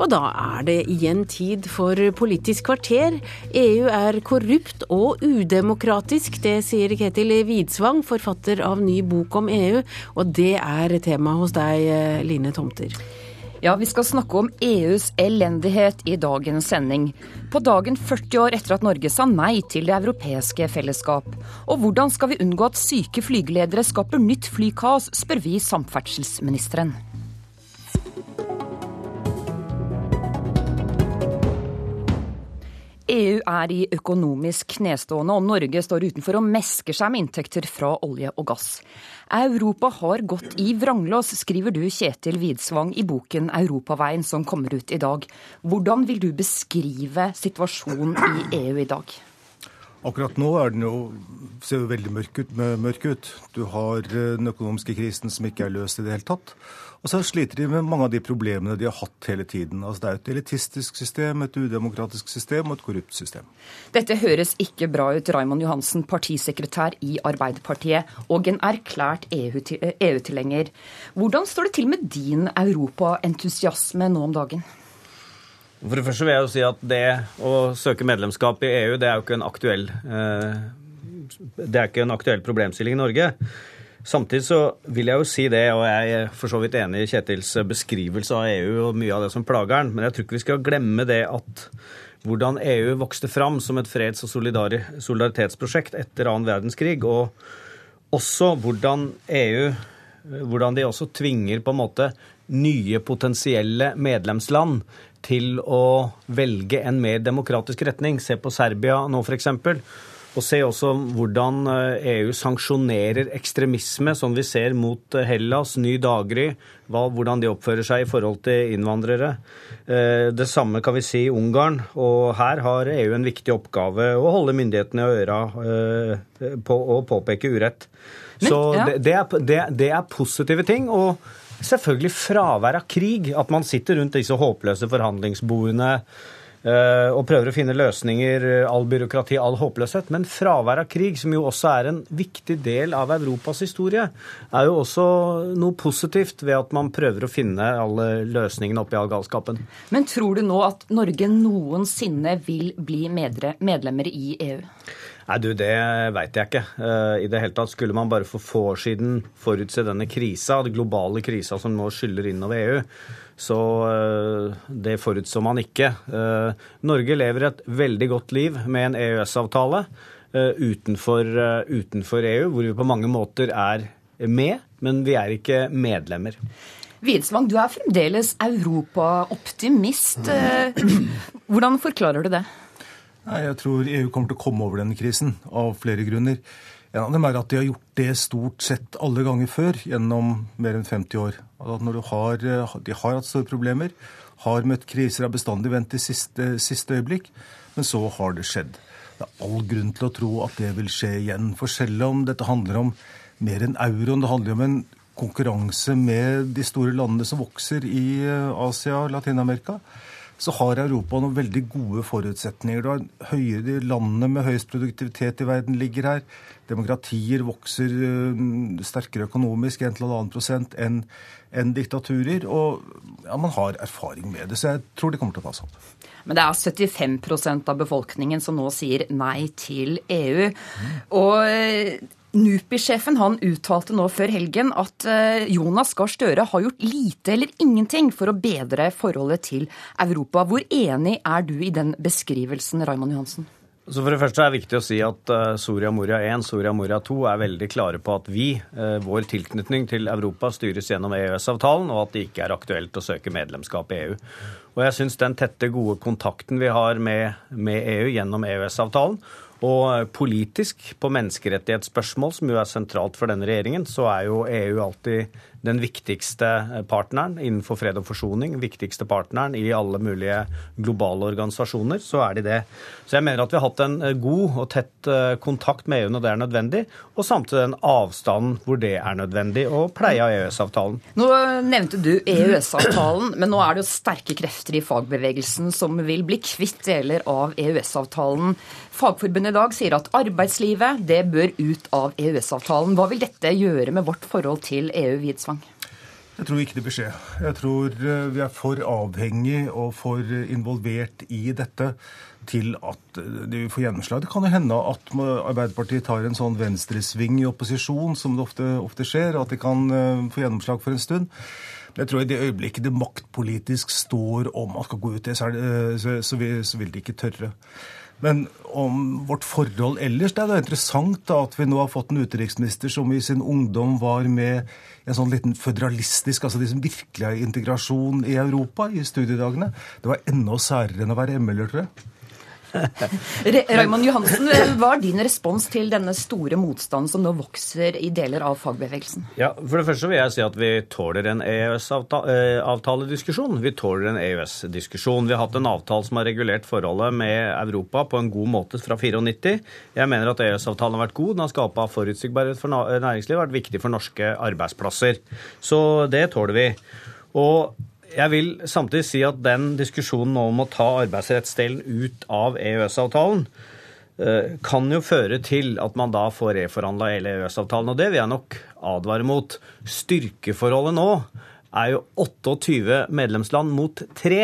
Og da er det igjen tid for Politisk kvarter. EU er korrupt og udemokratisk, det sier Ketil Widsvang, forfatter av ny bok om EU. Og det er tema hos deg, Line Tomter. Ja, vi skal snakke om EUs elendighet i dagens sending. På dagen 40 år etter at Norge sa nei til det europeiske fellesskap. Og hvordan skal vi unngå at syke flygeledere skaper nytt flykaos, spør vi samferdselsministeren. EU er i økonomisk knestående, og Norge står utenfor og mesker seg med inntekter fra olje og gass. Europa har gått i vranglås, skriver du Kjetil Widsvang i boken 'Europaveien', som kommer ut i dag. Hvordan vil du beskrive situasjonen i EU i dag? Akkurat nå er den jo, ser jo veldig mørk ut, mørk ut. Du har eh, den økonomiske krisen som ikke er løst i det hele tatt. Og så sliter de med mange av de problemene de har hatt hele tiden. Altså Det er et elitistisk system, et udemokratisk system og et korrupt system. Dette høres ikke bra ut, Raymond Johansen, partisekretær i Arbeiderpartiet og en erklært EU-tilhenger. Hvordan står det til med din europaentusiasme nå om dagen? For det første vil jeg jo si at det å søke medlemskap i EU, det er jo ikke en aktuell, eh, ikke en aktuell problemstilling i Norge. Samtidig så vil jeg jo si det, og jeg er for så vidt enig i Kjetils beskrivelse av EU og mye av det som plager den, men jeg tror ikke vi skal glemme det at hvordan EU vokste fram som et freds- og solidaritetsprosjekt etter annen verdenskrig, og også hvordan EU hvordan de også tvinger på en måte nye potensielle medlemsland til å velge en mer demokratisk retning. Se på Serbia nå, f.eks. Og se også hvordan EU eh, e sanksjonerer ekstremisme, som vi ser mot eh, Hellas, Ny Dagry, hvordan de oppfører seg i forhold til innvandrere. Eh, det samme kan vi si i Ungarn, og her har EU en viktig oppgave å holde myndighetene i øra på å påpeke urett. Så det, det, er, det, det er positive ting. og selvfølgelig fravær av krig. At man sitter rundt disse håpløse forhandlingsbordene Eh, og prøver å finne løsninger, eh, all byråkrati, all håpløshet. Men fravær av krig, som jo også er en viktig del av Europas historie, er jo også noe positivt ved at man prøver å finne alle løsningene oppi all galskapen. Men tror du nå at Norge noensinne vil bli medlemmer i EU? Nei, du, Det veit jeg ikke. Eh, I det hele tatt Skulle man bare for få år siden forutse denne krisa, den globale krisa som nå skyller innover EU, så eh, det forutså man ikke. Eh, Norge lever et veldig godt liv med en EØS-avtale utenfor, utenfor, EU, hvor vi på mange måter er med, men vi er ikke medlemmer. Widsvang, du er fremdeles europaoptimist. Hvordan forklarer du det? Jeg tror EU kommer til å komme over denne krisen av flere grunner. En av dem er at de har gjort det stort sett alle ganger før gjennom mer enn 50 år. At når har, de har hatt store problemer, har møtt kriser, har bestandig vendt i siste, siste øyeblikk, men så har det skjedd. Det er all grunn til å tro at det vil skje igjen. For selv om dette handler om mer enn euroen, det handler om en konkurranse med de store landene som vokser i eh, Asia og Latin-Amerika, så har Europa noen veldig gode forutsetninger. Du har høyere, de Landene med høyest produktivitet i verden ligger her. Demokratier vokser øh, sterkere økonomisk, 1,5 prosent, enn en diktaturer. Og ja, man har erfaring med det, så jeg tror det kommer til å ta seg opp. Men det er 75% av befolkningen som nå sier nei til EU. Og NUPI-sjefen han uttalte nå før helgen at eh, Jonas Gahr Støre har gjort lite eller ingenting for å bedre forholdet til Europa. Hvor enig er du i den beskrivelsen, Raymond Johansen? Så for det første er det viktig å si at uh, Soria Moria 1 Soria Moria 2 er veldig klare på at vi, uh, vår tilknytning til Europa, styres gjennom EØS-avtalen, og at det ikke er aktuelt å søke medlemskap i EU. Og jeg syns den tette, gode kontakten vi har med, med EU gjennom EØS-avtalen, og politisk, på menneskerettighetsspørsmål, som jo er sentralt for denne regjeringen, så er jo EU alltid den viktigste partneren innenfor fred og forsoning, viktigste partneren i alle mulige globale organisasjoner, så er de det. Så jeg mener at vi har hatt en eh, god og tett eh, kontakt med EU når det er nødvendig, og samtidig den avstanden hvor det er nødvendig, og pleie av EØS-avtalen. Nå nevnte du EØS-avtalen, men nå er det jo sterke krefter i fagbevegelsen som vil bli kvitt deler av EØS-avtalen. Fagforbundet i dag sier at arbeidslivet det bør ut av EØS-avtalen. Hva vil dette gjøre med vårt forhold til EU, Widsvang? Jeg tror ikke det bør skje. Jeg tror eh, vi er for avhengig og for involvert i dette til at vi får gjennomslag. Det kan jo hende at Arbeiderpartiet tar en sånn venstresving i opposisjon, som det ofte, ofte skjer, at de kan eh, få gjennomslag for en stund. Men jeg tror i det øyeblikket det maktpolitisk står om at skal gå ut det, så, det, så, så vil de ikke tørre. Men om vårt forhold ellers Det er da interessant da, at vi nå har fått en utenriksminister som i sin ungdom var med en sånn liten føderalistisk Altså de som virkelig har integrasjon i Europa i studiedagene. Det var enda særere enn å være ML-er, tror jeg. Raymond Johansen, hva er din respons til denne store motstanden som nå vokser i deler av fagbevegelsen? Ja, For det første vil jeg si at vi tåler en EØS-avtalediskusjon. Vi tåler en EØS-diskusjon. Vi har hatt en avtale som har regulert forholdet med Europa på en god måte fra 94. Jeg mener at EØS-avtalen har vært god. Den har skapa forutsigbarhet for næringslivet, vært viktig for norske arbeidsplasser. Så det tåler vi. Og jeg vil samtidig si at den diskusjonen om å ta arbeidsrettsdelen ut av EØS-avtalen eh, kan jo føre til at man da får reforhandla hele EØS-avtalen. Og det vil jeg nok advare mot. Styrkeforholdet nå er jo 28 medlemsland mot 3.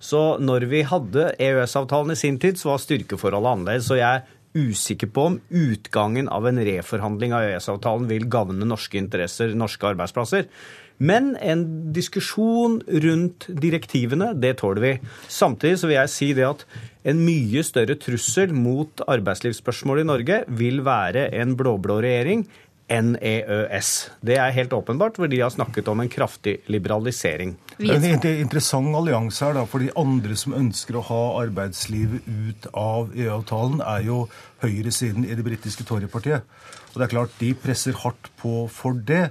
Så når vi hadde EØS-avtalen i sin tid, så var styrkeforholdet annerledes. Så jeg er usikker på om utgangen av en reforhandling av EØS-avtalen vil gagne norske interesser, norske arbeidsplasser. Men en diskusjon rundt direktivene, det tåler vi. Samtidig så vil jeg si det at en mye større trussel mot arbeidslivsspørsmål i Norge vil være en blå-blå regjering enn EØS. Det er helt åpenbart, hvor de har snakket om en kraftig liberalisering. Det er en interessant allianse her, da, for de andre som ønsker å ha arbeidslivet ut av EU-avtalen, er jo høyresiden i det britiske Torypartiet. Og det er klart, de presser hardt på for det.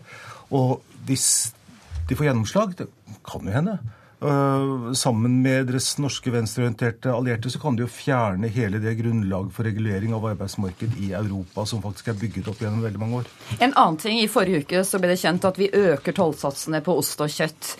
Og hvis de får gjennomslag. Det kan jo hende. Uh, sammen med deres norske venstreorienterte allierte så kan de jo fjerne hele det grunnlaget for regulering av arbeidsmarked i Europa som faktisk er bygget opp gjennom veldig mange år. En annen ting, I forrige uke så ble det kjent at vi øker tollsatsene på ost og kjøtt.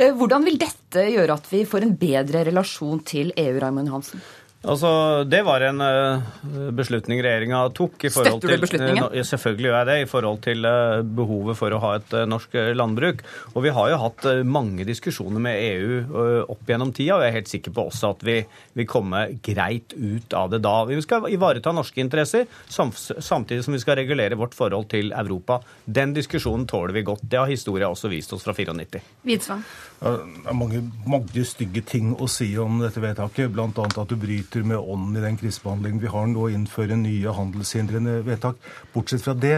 Uh, hvordan vil dette gjøre at vi får en bedre relasjon til EU, Raymond Hansen? Altså, Det var en uh, beslutning regjeringa tok. i forhold Støtter du beslutningen? Til, uh, selvfølgelig gjør jeg det, i forhold til uh, behovet for å ha et norsk landbruk. Og Vi har jo hatt mange diskusjoner med EU opp gjennom tida, og jeg er helt sikker på også at vi vil komme greit ut av det da. Vi skal ivareta norske interesser, samtidig som vi skal regulere vårt forhold til Europa. Den diskusjonen tåler vi godt. Det har historia også vist oss fra 94. Widsvang. Det er mange, mange stygge ting å si om dette vedtaket, bl.a. at du bryter med ånden i den krisebehandlingen vi har nå, innføre nye handelshindrende vedtak. Bortsett fra det,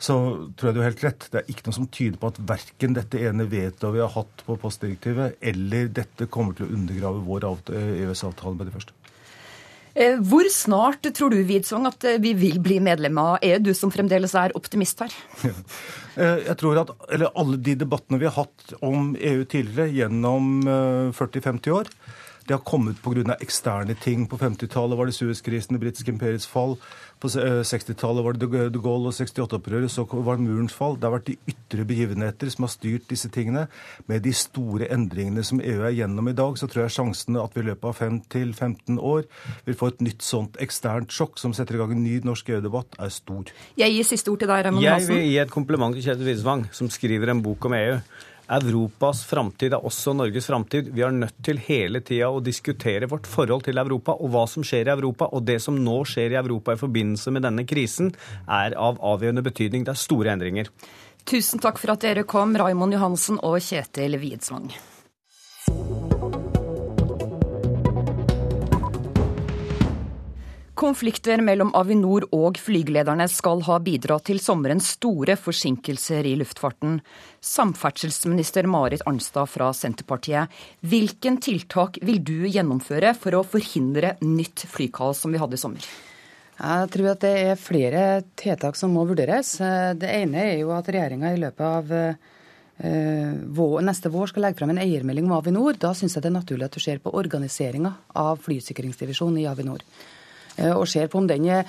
så tror jeg du har helt rett. Det er ikke noe som tyder på at verken dette ene vetoet vi har hatt på postdirektivet, eller dette kommer til å undergrave vår EØS-avtale med det første. Eh, hvor snart tror du Widsvang, at eh, vi vil bli medlem av EU, du som fremdeles er optimist her? Eh, jeg tror at Alle de debattene vi har hatt om EU tidligere, gjennom 40-50 år, det har kommet pga. eksterne ting. På 50-tallet var det Suez-krisen, det britiske imperiets fall. På 60-tallet eh, var det de Gaulle og 68-opprøret. Så var det murens fall. Det har vært de ytre begivenheter som har styrt disse tingene. Med de store endringene som EU er gjennom i dag, så tror jeg sjansen at vi i løpet av 5-15 år vil få et nytt sånt eksternt sjokk som setter i gang en ny norsk EU-debatt, er stor. Jeg gir siste ord til deg, Raymond Hansen. Jeg vil gi et kompliment til Kjetil Widsvang, som skriver en bok om EU. Europas framtid er også Norges framtid. Vi er nødt til hele tida å diskutere vårt forhold til Europa og hva som skjer i Europa. Og det som nå skjer i Europa i forbindelse med denne krisen, er av avgjørende betydning. Det er store endringer. Tusen takk for at dere kom, Raimond Johansen og Kjetil Widsvang. Konflikter mellom Avinor og flygelederne skal ha bidratt til sommerens store forsinkelser i luftfarten. Samferdselsminister Marit Arnstad fra Senterpartiet, hvilken tiltak vil du gjennomføre for å forhindre nytt flykaos som vi hadde i sommer? Jeg tror at det er flere tiltak som må vurderes. Det ene er jo at regjeringa i løpet av eh, neste vår skal legge frem en eiermelding om Avinor. Da syns jeg det er naturlig at du ser på organiseringa av flysikringsdivisjonen i Avinor. Eh, og ser på om den er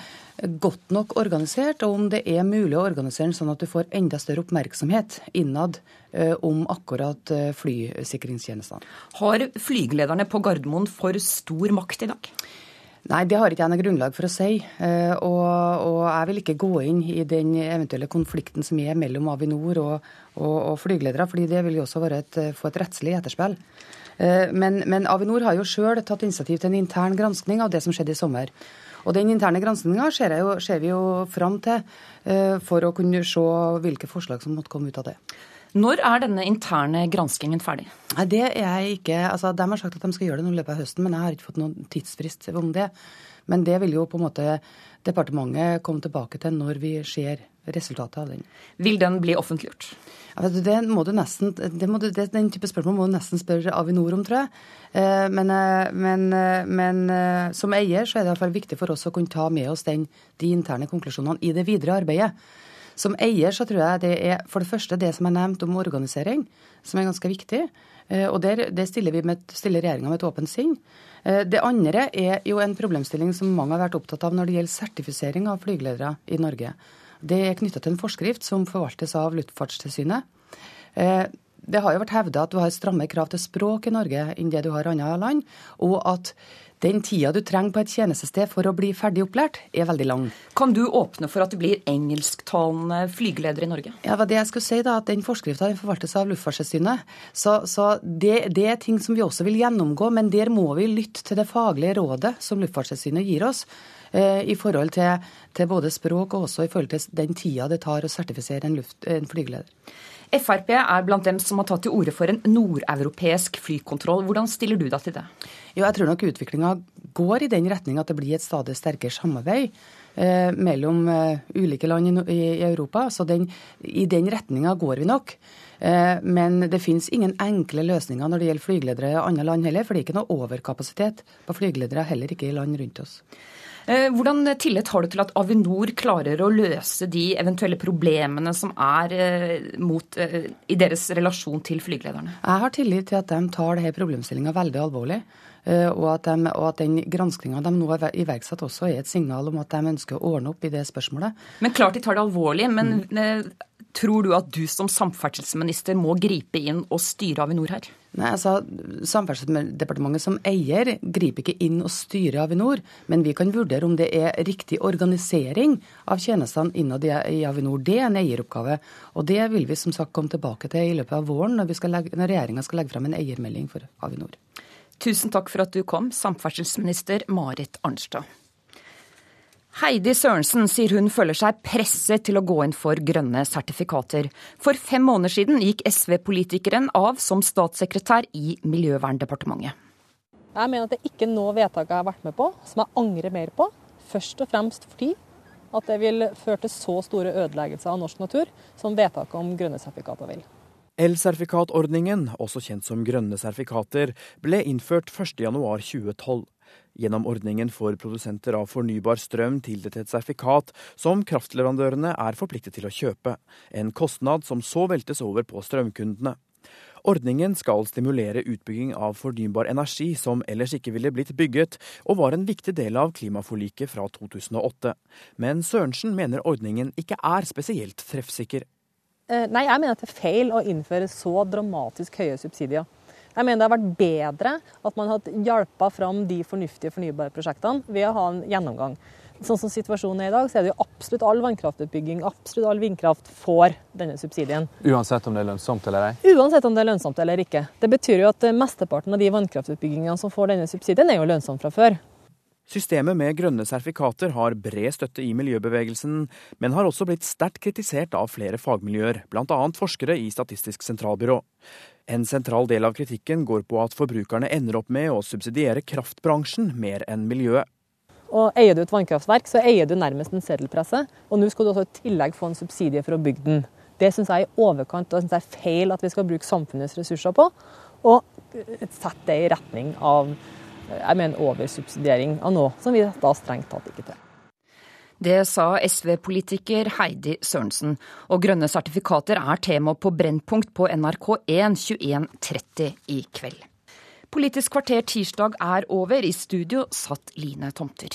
godt nok organisert, og om det er mulig å organisere den sånn at du får enda større oppmerksomhet innad eh, om akkurat eh, flysikringstjenestene. Har flygelederne på Gardermoen for stor makt i dag? Nei, det har ikke jeg noe grunnlag for å si. Og, og, jeg vil ikke gå inn i den eventuelle konflikten som er mellom Avinor og, og, og flygeledere, fordi det vil jo også et, få et rettslig etterspill. Eh, men, men Avinor har jo sjøl tatt initiativ til en intern granskning av det som skjedde i sommer. Og Den interne granskinga ser, ser, vi jo fram til eh, for å kunne se hvilke forslag som måtte komme ut av det. Når er denne interne granskingen ferdig? Nei, det er jeg ikke, altså De har sagt at de skal gjøre det nå i løpet av høsten, men jeg har ikke fått noen tidsfrist om det. Men det vil jo på en måte departementet komme tilbake til når vi ser resultatet av den. Vil den bli offentliggjort? Det må du nesten, må du, det, Den type spørsmål må du nesten spørre Avinor om, tror jeg. Eh, men, eh, men, eh, men, som eier så er det iallfall viktig for oss å kunne ta med oss den, de interne konklusjonene i det videre arbeidet. Som eier så tror jeg det er for det første det som er nevnt om organisering, som er ganske viktig. Og der, det stiller, vi med, stiller regjeringa med et åpent sinn. Det andre er jo en problemstilling som mange har vært opptatt av når det gjelder sertifisering av flygeledere i Norge. Det er knytta til en forskrift som forvaltes av Luftfartstilsynet. Eh, det har jo vært hevda at du har stramme krav til språk i Norge enn det du har i andre land, og at den tida du trenger på et tjenestested for å bli ferdig opplært, er veldig lang. Kan du åpne for at det blir engelsktalende flygeleder i Norge? Ja, det jeg skulle si da, at Den forskrifta forvaltes av Luftfartstilsynet. Så, så det, det, er ting som vi også vil gjennomgå, men der må vi lytte til det faglige rådet som Luftfartstilsynet gir oss. Eh, I forhold til, til, både språk og også i forhold til den tida det tar å sertifisere en, luft, en flygeleder. Frp er blant dem som har tatt til orde for en nordeuropeisk flykontroll. Hvordan stiller du deg til det? Jo, jeg tror nok utviklinga går i den retning at det blir et stadig sterkere samarbeid eh, mellom eh, ulike land i, i, i, Europa. Så den, i den retninga går vi nok. Eh, men det finnes ingen enkle løsninger når det gjelder flygeledere i andre land heller. For det er ikke noe overkapasitet på flygeledere heller ikke i land rundt oss. Eh, hvordan tillit har du til at Avinor klarer å løse de eventuelle problemene som er eh, mot, eh, i deres relasjon til flygelederne? Jeg har tillit til at de tar denne problemstillinga veldig alvorlig. Og at, de, og at den granskinga de nå har iverksatt også er et signal om at de ønsker å ordne opp i det spørsmålet. Men klart de tar det alvorlig. Men mm. Tror du at du som samferdselsminister må gripe inn og styre Avinor her? Nei, altså Samferdselsdepartementet som eier griper ikke inn og styrer Avinor, men vi kan vurdere om det er riktig organisering av tjenestene innad i Avinor. Det er en eieroppgave. Og det vil vi som sagt komme tilbake til i løpet av våren når, legge, når regjeringa skal legge fram en eiermelding for Avinor. Tusen takk for at du kom, samferdselsminister Marit Arnstad. Heidi Sørensen sier hun føler seg presset til å gå inn for grønne sertifikater. For fem måneder siden gikk SV-politikeren av som statssekretær i Miljøverndepartementet. Jeg mener at det ikke nå vedtaket jeg har vært med på, som jeg angrer mer på. Først og fremst fordi at det vil føre til så store ødeleggelser av norsk natur som vedtaket om grønne sertifikater vil. Elsertifikatordningen, også kjent som grønne sertifikater, ble innført 1.1.2012 gjennom ordningen får produsenter av fornybar strøm tildelt et sertifikat som kraftleverandørene er forpliktet til å kjøpe, en kostnad som så veltes over på strømkundene. Ordningen skal stimulere utbygging av fornybar energi som ellers ikke ville blitt bygget, og var en viktig del av klimaforliket fra 2008. Men Sørensen mener ordningen ikke er spesielt treffsikker. Eh, nei, jeg mener at det er feil å innføre så dramatisk høye subsidier. Jeg mener det har vært bedre at man hadde hjulpet fram de fornuftige fornybare prosjektene ved å ha en gjennomgang. Sånn som situasjonen er i dag, så er det jo absolutt all vannkraftutbygging, absolutt all vindkraft får denne subsidien. Uansett om det er lønnsomt eller ei? Uansett om det er lønnsomt eller ikke. Det betyr jo at mesteparten av de vannkraftutbyggingene som får denne subsidien, er jo lønnsomt fra før. Systemet med grønne sertifikater har bred støtte i miljøbevegelsen, men har også blitt sterkt kritisert av flere fagmiljøer, bl.a. forskere i Statistisk sentralbyrå. En sentral del av kritikken går på at forbrukerne ender opp med å subsidiere kraftbransjen mer enn miljøet. Og Eier du et vannkraftverk, så eier du nærmest en seddelpresse. Og nå skal du også i tillegg få en subsidie for å bygge den. Det syns jeg er i overkant, og det er feil at vi skal bruke samfunnets ressurser på. Og sette det i retning av jeg mener oversubsidiering av noe som vi da strengt tatt ikke til. Det sa SV-politiker Heidi Sørensen. Og grønne sertifikater er tema på Brennpunkt på NRK1 21.30 i kveld. Politisk kvarter tirsdag er over. I studio satt Line Tomter.